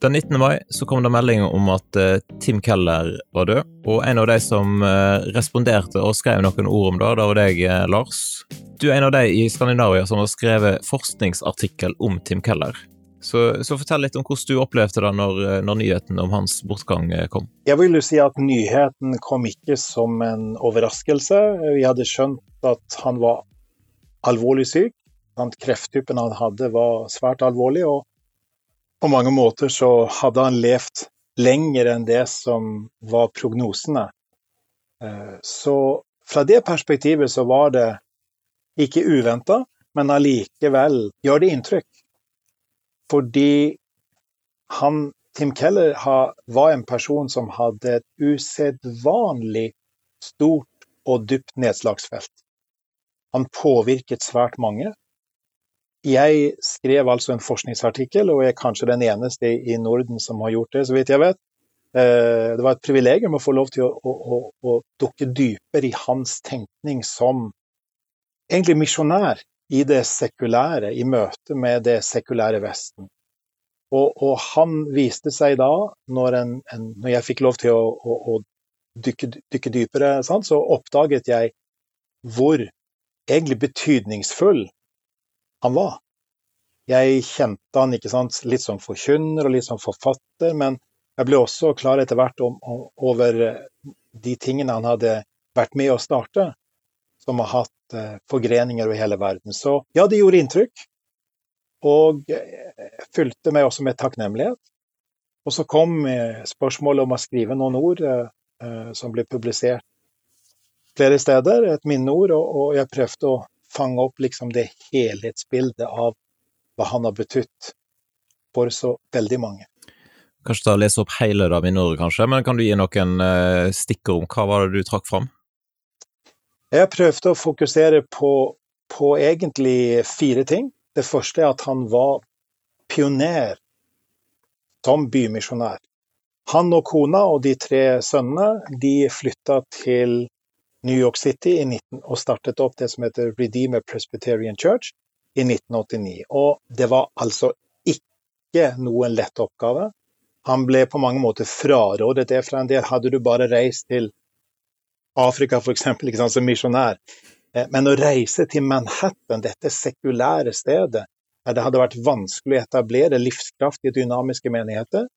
Den 19. mai så kom det melding om at uh, Tim Keller var død, og en av de som uh, responderte og skrev noen ord om det, det var deg, uh, Lars. Du er en av de i Skandinavia som har skrevet forskningsartikkel om Tim Keller. Så, så, fortell litt om hvordan du opplevde det når, når nyheten om hans bortgang kom. Jeg vil jo si at nyheten kom ikke som en overraskelse. Vi hadde skjønt at han var alvorlig syk. Krefttypen han hadde var svært alvorlig, og på mange måter så hadde han levd lenger enn det som var prognosene. Eh, så fra det perspektivet så var det ikke uventa, men allikevel gjør det inntrykk. Fordi han, Tim Keller var en person som hadde et usedvanlig stort og dypt nedslagsfelt. Han påvirket svært mange. Jeg skrev altså en forskningsartikkel, og jeg er kanskje den eneste i Norden som har gjort det, så vidt jeg vet. Eh, det var et privilegium å få lov til å, å, å, å dukke dypere i hans tenkning som egentlig misjonær i det sekulære, i møte med det sekulære Vesten. Og, og han viste seg da, når, en, en, når jeg fikk lov til å, dykke, dykke, dypere, sant, så oppdaget jeg hvor egentlig betydningsfull han var. Jeg kjente han ikke sant, litt som forkynner og litt som forfatter, men jeg ble også klar etter hvert om, over eh, de tingene han hadde vært med å starte, som har hatt eh, forgreninger over hele verden. Så ja, det gjorde inntrykk, og eh, fylte meg også med takknemlighet. Og så kom spørsmålet om å skrive noen ord som ble publisert flere steder, et minneord, og jeg prøvde å fange opp liksom det helhetsbildet av hva han har betydd for så veldig mange. Kanskje ta og lese opp hele det minneordet, kanskje, men kan du gi noen uh, stikkord om hva var det du trakk fram? Jeg prøvde å fokusere på, på egentlig fire ting. Det første er at han var pioner som bymisjonær. Han og kona og de tre sønnene de flytta til New York City 19, og startet opp det som heter Redeemer Presbyterian Church i 1989. Og det var altså ikke noen lett oppgave. Han ble på mange måter frarådet det fra en del. Hadde du bare reist til Afrika f.eks. som misjonær. Eh, men å reise til Manhattan, dette sekulære stedet, det hadde vært vanskelig å etablere livskraftige, dynamiske menigheter.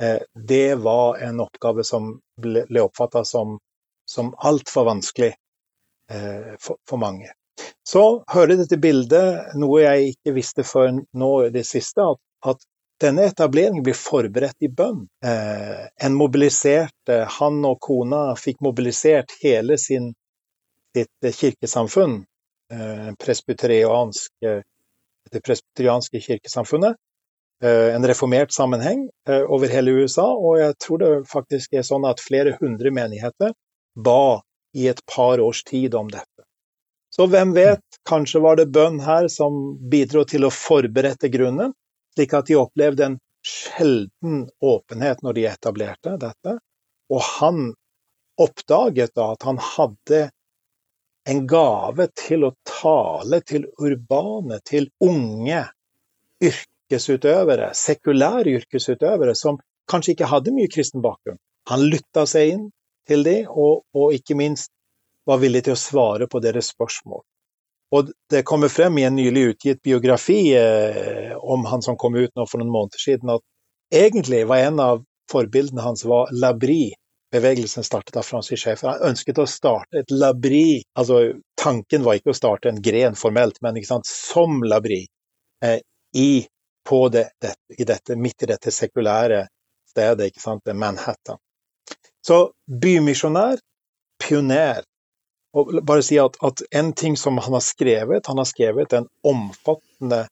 Eh, det var en oppgave som ble oppfatta som som altfor vanskelig eh, for, for, mange. Så hører det til bildet noe jeg ikke visste før nå i det siste, at, at denne etableringen blir forberedt i bønn. Eh, en mobiliserte, Han og kona fikk mobilisert hele sin, sitt kirkesamfunn, eh, presbyteriansk, eh, det presbyterianske kirkesamfunnet. Eh, en reformert sammenheng eh, over hele USA, og jeg tror det faktisk er sånn at flere hundre menigheter ba i et par års tid om dette. Så hvem vet, kanskje var det bønn her som bidro til å forberede grunnen, slik at de opplevde en sjelden åpenhet når de etablerte dette. Og han oppdaget da at han hadde en gave til å tale til urbane, til unge yrkesutøvere, sekulære yrkesutøvere, som kanskje ikke hadde mye kristen bakgrunn. Han lytta seg inn, til de, og, og, ikke minst var villig til å svare på deres spørsmål. Og Det kommer frem i en nylig utgitt biografi eh, om han som kom ut nå for noen måneder siden, at egentlig var en av forbildene hans var Labri. Bevegelsen startet av Francis Schäfer. Han ønsket å starte et labri. altså Tanken var ikke å starte en gren formelt, men sant, som labri. Eh, i, det, det, i dette, midt i dette sekulære stedet, Manhattan. Så bymisjonær, pioner. Og bare si at, at, en ting som han har skrevet, han har skrevet en omfattende,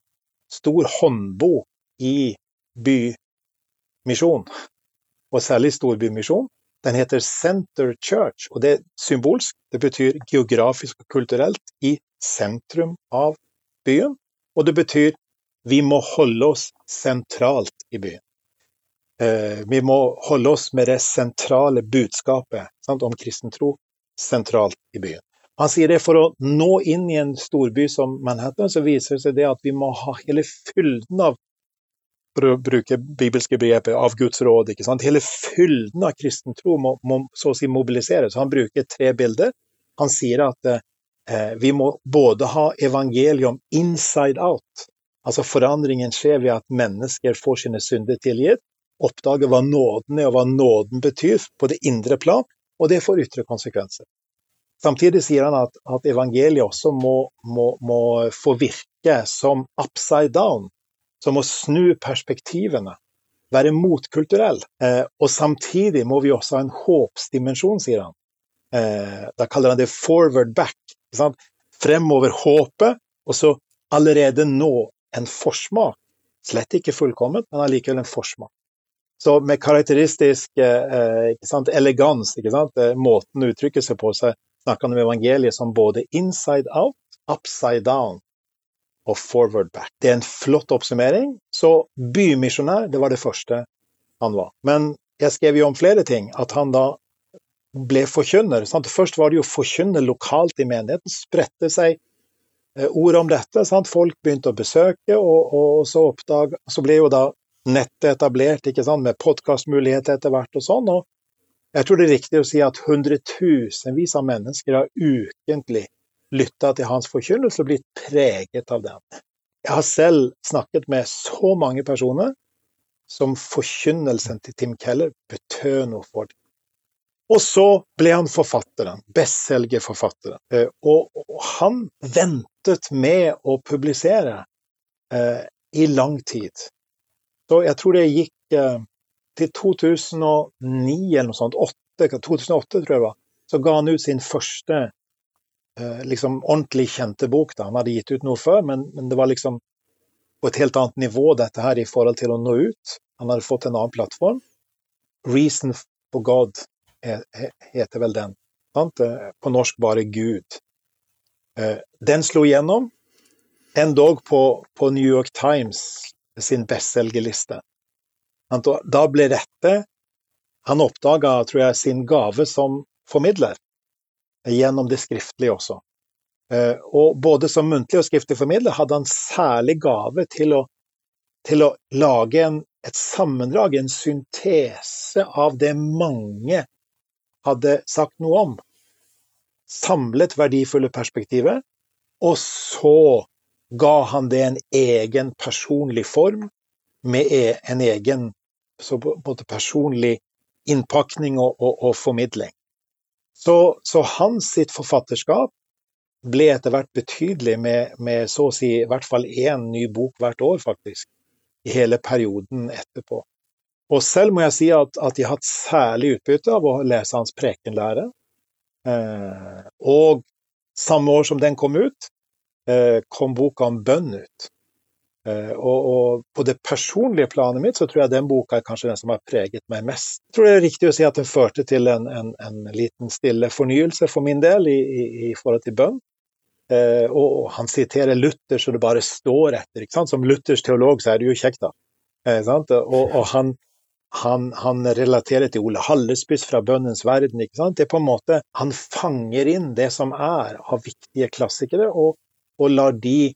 stor håndbok i bymisjon, og særlig storbymisjon. Den heter Center Church, og det er symbolsk. Det betyr geografisk og kulturelt i sentrum av byen. Og det betyr vi må holde oss sentralt i byen. Eh, vi må holde oss med det sentrale budskapet sant, om kristen tro sentralt i byen. Han sier det for å nå inn i en storby som Manhattan, så viser det seg det at vi må ha hele fylden av for å bruke bibelske begreper, av Guds råd. ikke sant? Hele fylden av kristen tro må, må så å si mobiliseres. Han bruker tre bilder. Han sier at eh, vi må både ha evangelium inside out, altså forandringen skjer ved at mennesker får sine synder tilgitt, oppdager hva nåden er og hva nåden betyr på det indre plan, og det får ytre konsekvenser. Samtidig sier han at, at evangeliet også må, må, må, få virke som upside down, som å snu perspektivene, være motkulturell. Eh, og samtidig må vi også ha en håpsdimensjon, sier han. Eh, da kaller han det forward back. Fremover håpet, og så allerede nå en forsmak. Slett ikke fullkomment, men allikevel en forsmak. Så med karakteristisk eh, elegans, ikke eh, måten å uttrykke seg på, så snakker han om evangeliet som både inside out, upside down og forward back. Det er en flott oppsummering. Så bymisjonær, det var det første han var. Men jeg skrev jo om flere ting. At han da ble forkynner. Sant? Først var det jo forkynner lokalt i menigheten. Spredte seg eh, ord om dette. Sant? Folk begynte å besøke, og, og så, oppdag, så ble jo da nettet etablert ikke sant, med podkastmuligheter etter hvert og sånn. og Jeg tror det er riktig å si at hundretusenvis av mennesker har ukentlig lytta til hans forkynnelse og blitt preget av den. Jeg har selv snakket med så mange personer som forkynnelsen til Tim Keller betød noe for dem. Og så ble han forfatteren, bestselgerforfatteren. Eh, og, han ventet med å publisere eh, i lang tid. Så jeg tror det gikk eh, til 2009 eller noe sånt, 8, 2008 tror jeg det var, så ga han ut sin første eh, liksom ordentlig kjente bok. Da. Han hadde gitt ut noe før, men, men, det var liksom på et helt annet nivå dette her i forhold til å nå ut. Han hadde fått en annen plattform. 'Reason for God' heter vel den. Sant? Eh, på norsk bare Gud. Den slo igjennom, endog på, på New York Times sin bestselgerliste. Da ble dette Han oppdaga, tror jeg, sin gave som formidler, gjennom det skriftlige også. Eh, og både som muntlig og skriftlig formidler hadde han særlig gave til å, til å lage en, et sammendrag, en syntese av det mange hadde sagt noe om. Samlet verdifulle perspektiver, og så ga han det en egen personlig form, med e, en egen personlig innpakning og, og, og formidling. Så, så, hans sitt forfatterskap ble etter hvert betydelig med, med, så å si i hvert fall én ny bok hvert år, faktisk. I hele perioden etterpå. Og selv må jeg si at, at jeg har hatt særlig utbytte av å lese hans prekenlære. Eh, og samme år som den kom ut, kom boka om bønn ut. Eh, og, og, på det personlige planet mitt så tror jeg den boka er kanskje den som har preget meg mest. Jeg tror det er riktig å si at den førte til en, en, en liten stille fornyelse for min del i, i, i forhold til bønn. Eh, og, han siterer Luther så det bare står etter. Som Luthers teolog så er det jo kjekt, da. Eh, og, og han, han, han, relaterer til Ole Hallesbys fra Bønnens verden. Det er på en måte, Han fanger inn det som er av viktige klassikere, og, og lar de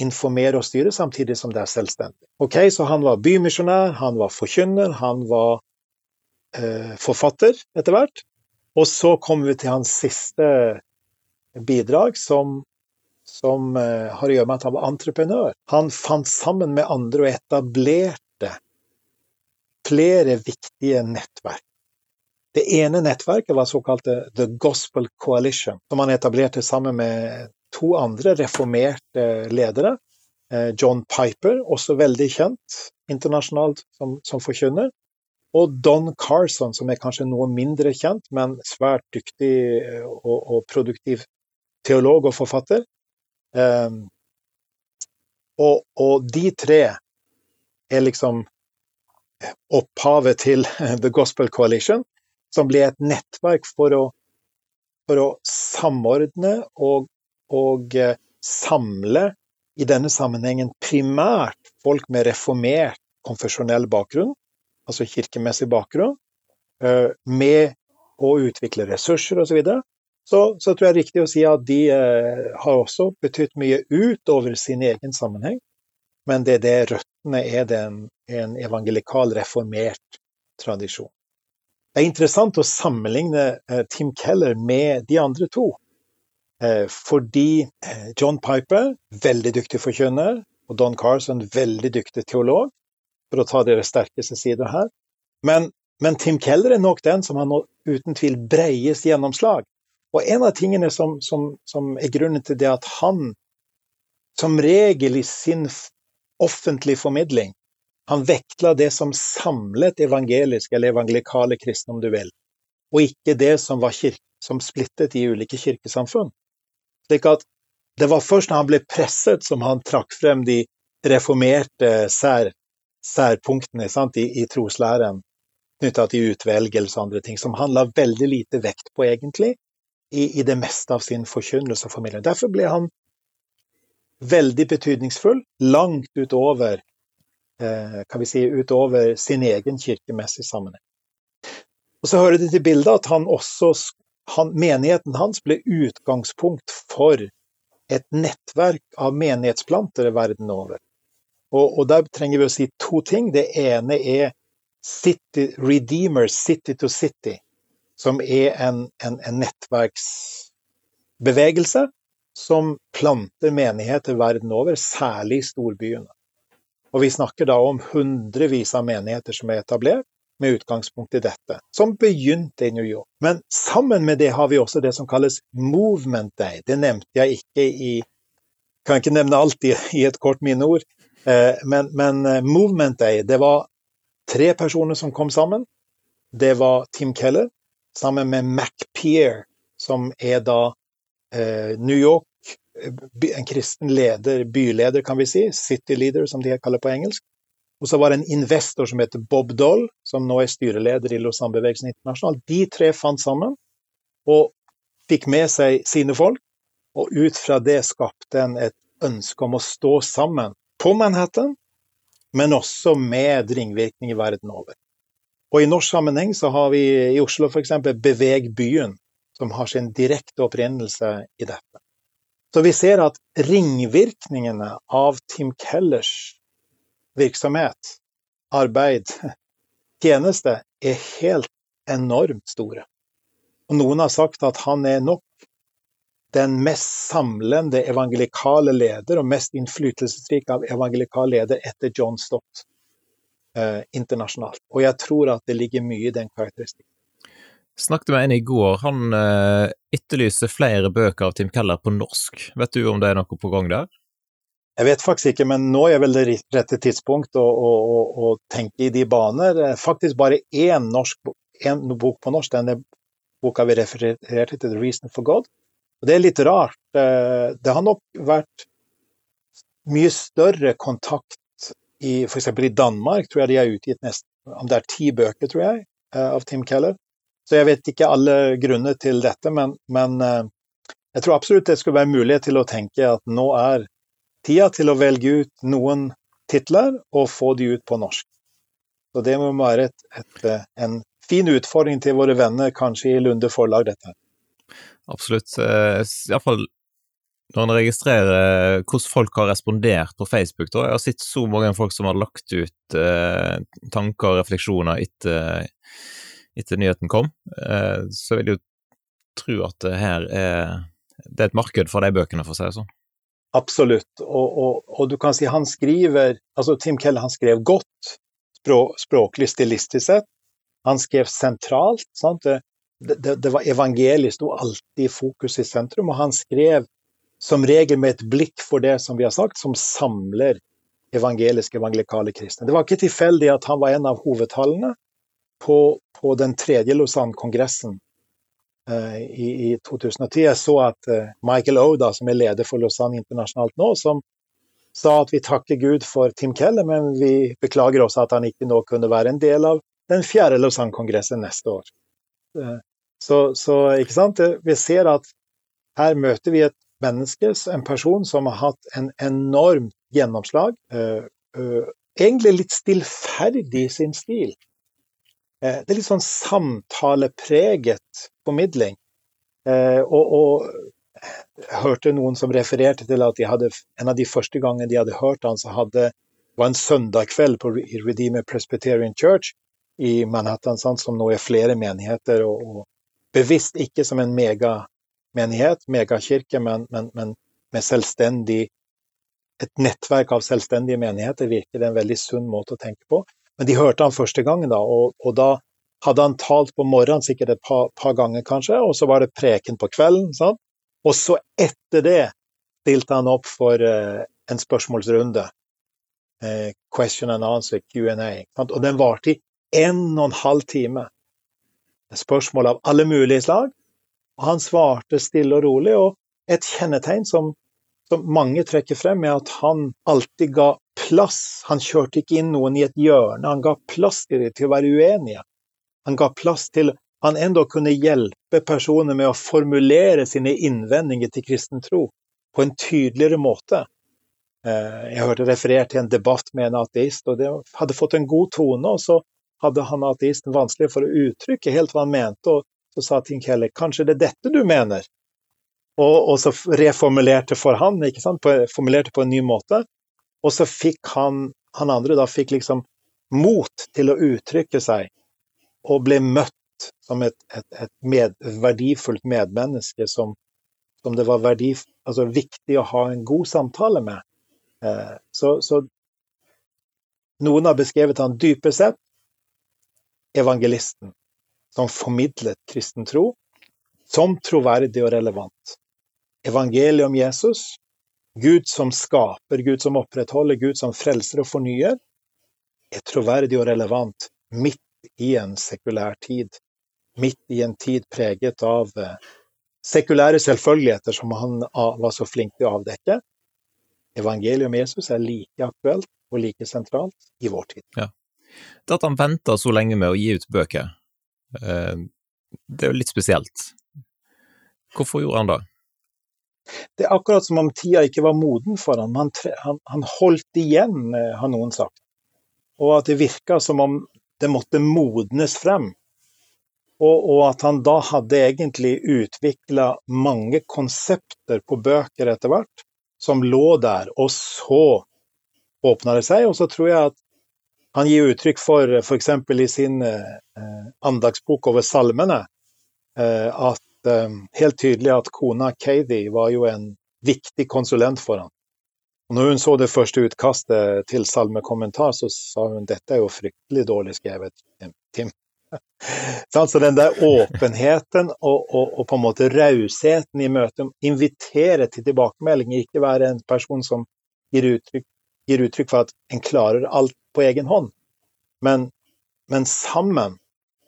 informere og styre samtidig som det er selvstendig. Ok, Så han var bymisjonær, han var forkynner, han var eh, forfatter etter hvert. Og så kommer vi til hans siste bidrag, som, som eh, har å gjøre med at han var entreprenør. Han fant sammen med andre og etablerte flere viktige nettverk. Det ene nettverket var såkalte The Gospel Coalition, som han etablerte sammen med to andre reformerte ledere. Eh, John Piper, også veldig kjent internasjonalt som, som forkynner. Og Don Carson, som er kanskje noe mindre kjent, men svært dyktig eh, og, og produktiv teolog og forfatter. Um, og, og, de tre er liksom opphavet til The Gospel Coalition, som ble et nettverk for å, for å samordne og og eh, samle i denne sammenhengen primært folk med reformert konfesjonell bakgrunn, altså kirkemessig bakgrunn, eh, med å utvikle ressurser osv. Så, så Så tror jeg det er riktig å si at de eh, har også betydd mye utover sin egen sammenheng, men det er det røttene er det en, en evangelikal, reformert tradisjon. Det er interessant å sammenligne Tim Keller med de andre to. Eh, fordi eh, John Piper, veldig dyktig forkynner, og Don Carson, veldig dyktig teolog, for å ta deres sterkeste sider her. Men, men Tim Keller er nok den som har uten tvil breiest gjennomslag. Og en av tingene som, som, som er grunnen til det at han som regel i sin offentlige formidling han vektla det som samlet evangelisk eller evangelikale kristne, om du vil, og ikke det som var kirke, som splittet i ulike kirkesamfunn. Slik at det var først når han ble presset, som han trakk frem de reformerte sær, særpunktene sant, i, i troslæren knytta til utvelgelse og andre ting, som han la veldig lite vekt på, egentlig, i, i det meste av sin forkynnelse og formidling. Derfor ble han veldig betydningsfull, langt utover Eh, kan vi si, utover sin egen kirkemessige sammenheng. Og Så hører det til bildet at han også, han, menigheten hans ble utgangspunkt for et nettverk av menighetsplantere verden over. Og, og, der trenger vi å si to ting. Det ene er City, Redeemer City to City, som er en, en, en nettverksbevegelse som planter menigheter verden over, særlig i storbyene. Og vi snakker da om hundrevis av menigheter som er etablert med utgangspunkt i dette, som begynte i New York. Men sammen med det har vi også det som kalles Movement Day. Det nevnte jeg ikke i Kan ikke nevne alt i, i et kort minneord, eh, men, men eh, Movement Day, det var tre personer som kom sammen. Det var Tim Keller sammen med Mac Peer, som er da eh, New York en kristen leder, byleder kan vi si, city leader som de kaller på engelsk. Og så var det en investor som heter Bob Doll, som nå er styreleder i Lausanne-bevegelsen internasjonal. De tre fant sammen og fikk med seg sine folk, og ut fra det skapte en et ønske om å stå sammen på Manhattan, men også med ringvirkning i verden over. Og i norsk sammenheng så har vi i Oslo f.eks. Beveg byen, som har sin direkte opprinnelse i dette. Så vi ser at ringvirkningene av Tim Kellers virksomhet, arbeid, tjeneste er helt enormt store. Og noen har sagt at han er nok den mest samlende evangelikale leder og mest innflytelsesrik av evangelikale leder etter John Stott eh, internasjonalt. Og jeg tror at det ligger mye i den karakteristikken. Snakket med en i går. Han eh, etterlyser flere bøker av Tim Keller på norsk. Vet du om det er noe på gang der? Jeg vet faktisk ikke, men nå er vel det rette tidspunkt å, å, å, å tenke i de baner. Eh, faktisk bare én norsk, en bok på norsk, denne boka vi refererte til, 'The Reason for God'. Og Det er litt rart. Eh, det har nok vært mye større kontakt i f.eks. i Danmark, tror jeg de har utgitt nesten om det er ti bøker, tror jeg, av Tim Keller. Så jeg vet ikke alle grunner til dette, men, men eh, jeg tror absolutt det skulle være mulighet til å tenke at nå er tida til å velge ut noen titler og få de ut på norsk. Så det må være et, et, eh, en fin utfordring til våre venner, kanskje i Lunde forlag, dette. Absolutt. Eh, Iallfall når en registrerer hvordan folk har respondert på Facebook. Da. Jeg har sett så mange folk som har lagt ut eh, tanker og refleksjoner etter etter nyheten kom, eh, så vil jeg jo tro at det her er, det er et marked for de bøkene, for å si det sånn. Absolutt, og, og, og, du kan si han skriver altså Tim Keller han skrev godt, språklig, stilistisk sett. Han skrev sentralt. Det, det, det, var evangeliet sto alltid i fokus i sentrum, og han skrev som regel med et blikk for det som vi har sagt, som samler evangeliske evangelikale kristne. Det var ikke tilfeldig at han var en av hovedtallene på, på den tredje Lausanne-kongressen i, i, 2010. Jeg så at eh, Michael da, som er leder for Lausanne internasjonalt nå, som sa at vi takker Gud for Tim Keller, men vi beklager også at han ikke nå kunne være en del av den fjerde Lausanne-kongressen neste år. Eh, så, så, ikke sant? Vi ser at her møter vi et menneske, en person som har hatt en enormt gjennomslag. Egentlig litt stillferdig i sin stil. Eh, det er litt sånn samtalepreget formidling. Eh, og, og jeg hørte noen som refererte til at de hadde, en av de første gangene de hadde hørt han, så hadde var en søndagskveld på Redeemer Presbyterian Church i Manhattan, sant, som nå er flere menigheter. Og, og bevisst ikke som en megamenighet, megakirke, men, men, men med selvstendig et nettverk av selvstendige menigheter virker det en veldig sunn måte å tenke på. Men de hørte han første gangen, da, og, og da hadde han talt på morgenen sikkert et par, par, ganger, kanskje, og så var det preken på kvelden. Sant? Og så etter det stilte han opp for eh, en spørsmålsrunde. eh, question and answer, Q&A. Og den varte i en og en halv time. Spørsmål av alle mulige slag. Og han svarte stille og rolig, og et kjennetegn som som mange trekker frem, er at han alltid ga plass. Han kjørte ikke inn noen i et hjørne, han ga plass til dem til å være uenige. Han ga plass til han enda kunne hjelpe personer med å formulere sine innvendinger til kristen tro på en tydeligere måte. Eh, jeg hørte referert til en debatt med en ateist, og det hadde fått en god tone. Og så hadde han ateisten vanskelig for å uttrykke helt hva han mente, og så sa Tim Keller kanskje det er dette du mener? Og, og, så reformulerte for han, ikke sant? Formulerte på en ny måte. Og så fikk han, han andre da fikk liksom mot til å uttrykke seg, og ble møtt som et, et, et med, verdifullt medmenneske som, som det var verdi, altså viktig å ha en god samtale med. Eh, så, så, noen har beskrevet han dypest sett evangelisten, som formidlet kristen tro som troverdig og relevant evangeliet om Jesus, Gud som skaper, Gud som opprettholder, Gud som frelser og fornyer, er troverdig og relevant midt i en sekulær tid. Midt i en tid preget av eh, sekulære selvfølgeligheter som han var så flink til å avdekke. Evangeliet om Jesus er like aktuelt og like sentralt i vår tid. Ja. Det at han venta så lenge med å gi ut bøker, eh, det er jo litt spesielt. Hvorfor gjorde han det? Det er akkurat som om tida ikke var moden for ham. Han, han, han holdt igjen, eh, har noen sagt. Og at det virka som om det måtte modnes frem. Og, og at han da hadde egentlig utvikla mange konsepter på bøker etter hvert, som lå der. Og så åpna det seg. Og så tror jeg at han gir uttrykk for, f.eks. i sin eh, andagsbok over salmene, eh, at um, helt tydelig at kona Katie var jo en viktig konsulent for han. Når hun så det første utkastet til salmekommentar, så sa hun dette er jo fryktelig dårlig skrevet, Tim. så den der åpenheten og, og, og på en måte rausheten i møtet, invitere til tilbakemelding, ikke være en person som gir uttrykk, gir uttrykk for at en klarer alt på egen hånd, men, men sammen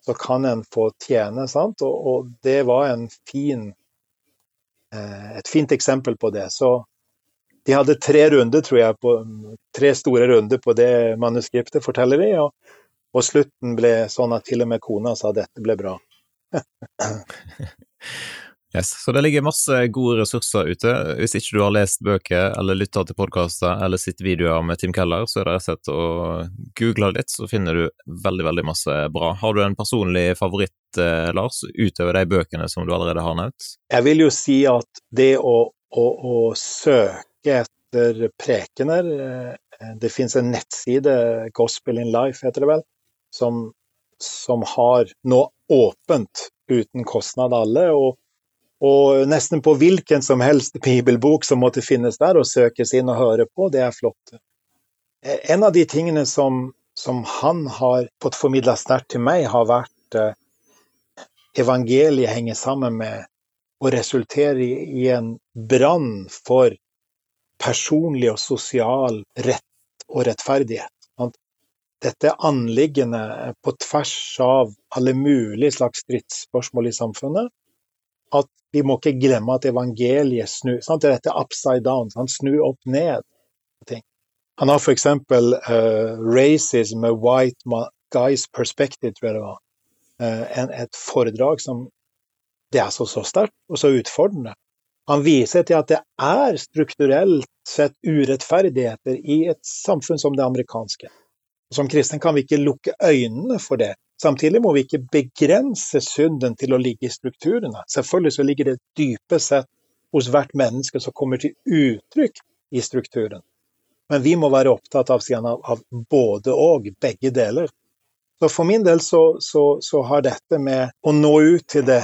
så kan en få tjene. Sant? Og, og det var en fin, eh, et fint eksempel på det. Så de hadde tre runder, tror jeg, på, tre store runder på det manuskriptet, forteller de. Og, og slutten ble sånn at til og med kona sa dette ble bra. Yes, Så det ligger masse gode ressurser ute. Hvis ikke du har lest bøker eller lytta til podkaster eller sett videoer med Tim Keller, så er det rett og slett å google litt, så finner du veldig, veldig masse bra. Har du en personlig favoritt, eh, Lars, utover de bøkene som du allerede har nevnt? Jeg vil jo si at det å, å, å søke etter prekener eh, Det finnes en nettside, Gospel in Life heter det vel, som, som har nå åpent uten kostnad alle. og og nesten på hvilken som helst bibelbok som måtte finnes der og søkes inn og høre på, det er flott. En av de tingene som, som han har fått formidla sterkt til meg, har vært eh, evangeliet henger sammen med og resulterer i, en brann for personlig og sosial rett og rettferdighet. Dette er anliggende på tvers av alle mulige slags stridsspørsmål i samfunnet at vi må ikke glemme at evangeliet snur. Sant? Dette er upside down. Han snur opp ned. Ting. Han har f.eks. Uh, eh, 'Racism White Guys Perspective', tror jeg det var. Uh, en, et foredrag som det er så, så sterkt og så utfordrende. Han viser til at det er strukturelt sett urettferdigheter i et samfunn som det amerikanske. Som kristen kan vi ikke lukke øynene for det. Samtidig må vi ikke begrense synden til å ligge i strukturene. Selvfølgelig så ligger det dypest sett hos hvert menneske som kommer til uttrykk i strukturen. Men vi må være opptatt av, av, både og, begge deler. Så for min del så, så, så, har dette med å nå ut til det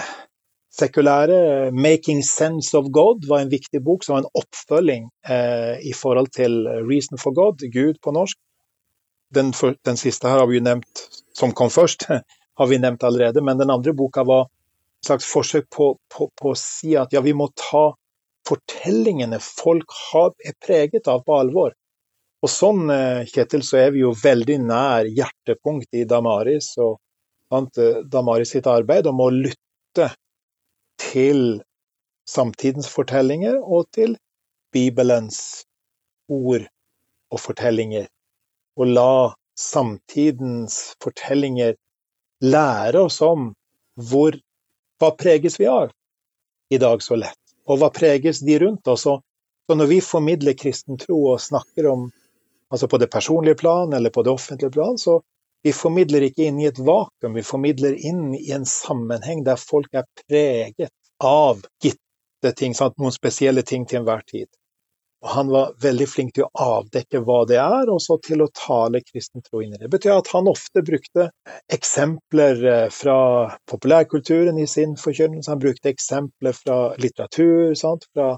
sekulære, 'Making Sense of God', var en viktig bok som var en oppfølging eh, i forhold til 'Reason for God', Gud på norsk. Den, for, den, siste her har vi jo nevnt, som kom først, har vi nevnt allerede. Men den andre boka var et slags forsøk på, på, på å si at ja, vi må ta fortellingene folk har, er preget av, på alvor. Og sånn, eh, Kjetil, så er vi jo veldig nær hjertepunkt i Damaris og eh, Damaris sitt arbeid om å lytte til samtidens fortellinger og til Bibelens ord og fortellinger. Og la samtidens fortellinger lære oss om hvor hva preges vi av i dag så lett, og hva preges de rundt oss? Og når vi formidler kristen tro og snakker om altså på det personlige plan eller på det offentlige plan, så vi formidler ikke inn i et vakuum, vi formidler inn i en sammenheng der folk er preget av gitte ting, sant? noen spesielle ting til enhver tid. Og han var veldig flink til å avdekke hva det er, og så til å tale kristen tro inn i det. Det betyr at han ofte brukte eksempler eh, fra populærkulturen i sin forkynnelse. Han brukte eksempler fra litteratur, sant? Fra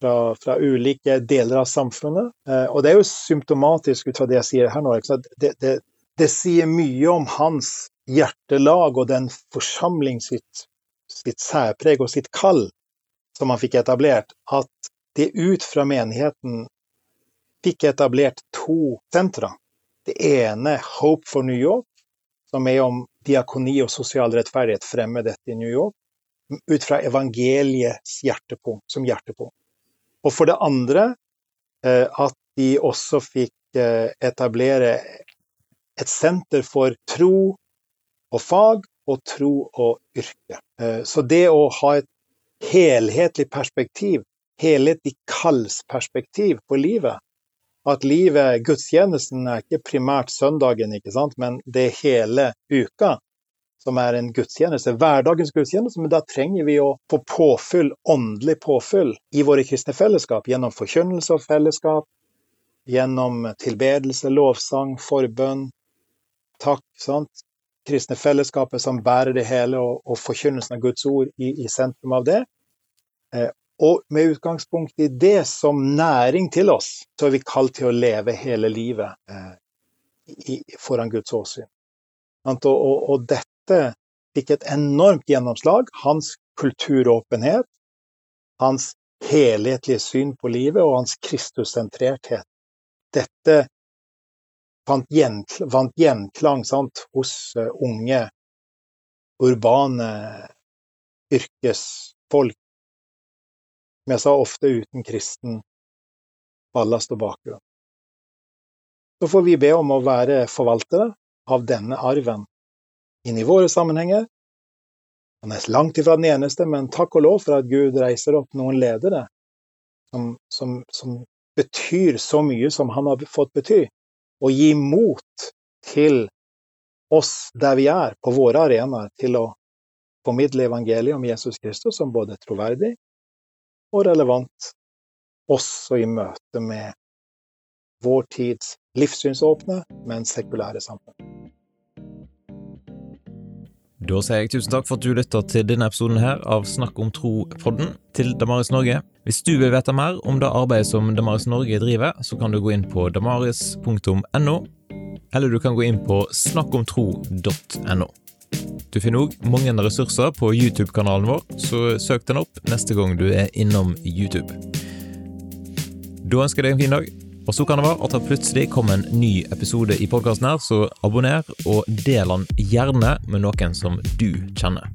fra, fra, ulike deler av samfunnet. Eh, og det er jo symptomatisk ut fra det jeg sier her nå. Det, det, det, sier mye om hans hjertelag og den forsamling sitt, sitt særpreg og sitt kall som han fikk etablert, at det ut fra menigheten fikk etablert to sentra. Det ene, Hope for New York, som er om diakoni og sosial rettferdighet fremmer dette i New York, ut fra evangeliets hjertepunkt, som hjertepunkt. Og for det andre eh, at de også fikk eh, etablere et senter for tro og fag og tro og yrke. Eh, så det å ha et helhetlig perspektiv, helhetlig kallsperspektiv på livet, at livet, gudstjenesten, er ikke primært søndagen, ikke sant? men det er hele uka som er en gudstjeneste, hverdagens gudstjeneste, men da trenger vi å få påfyll, åndelig påfyll, i våre kristne fellesskap gjennom forkynnelse og fellesskap, gjennom tilbedelse, lovsang, forbønn, takk, sant? Kristne fellesskapet som bærer det hele, og, og forkynnelsen av Guds ord i, i sentrum av det. Eh, og med utgangspunkt i det som næring til oss, så er vi kalt til å leve hele livet eh, i, foran Guds åsyn. Og, og, og, dette fikk et enormt gjennomslag. Hans kulturåpenhet, hans helhetlige syn på livet og hans Kristussentrerthet. Dette vant gjenklang sant, hos uh, unge, urbane yrkesfolk. Jeg sa, ofte uten kristen ballast og bakgrunn. Så får vi be om å være forvaltere av denne arven inn i våre sammenhenger. Han er langt ifra den eneste, men takk og lov for at Gud reiser opp noen ledere som, som, som betyr så mye som han har fått bety, og gi mot til oss der vi er, på våre arenaer, til å formidle evangeliet om Jesus Kristus som både troverdig og relevant, også i møte med vår tids livssynsåpne, men sekulære samfunn. Da sier jeg tusen takk for at du lytter til denne episoden her av Snakk om tro-podden til Damaris Norge. Hvis du vil vite mer om det arbeidet som Damaris Norge driver, så kan du gå inn på damaris.no, eller du kan gå inn på snakkomtro.no. Du finner òg mange ressurser på YouTube-kanalen vår, så søk den opp neste gang du er innom YouTube. Da ønsker jeg deg en fin dag. Og så kan det være at det plutselig kommer en ny episode i podkasten her, så abonner og del den gjerne med noen som du kjenner.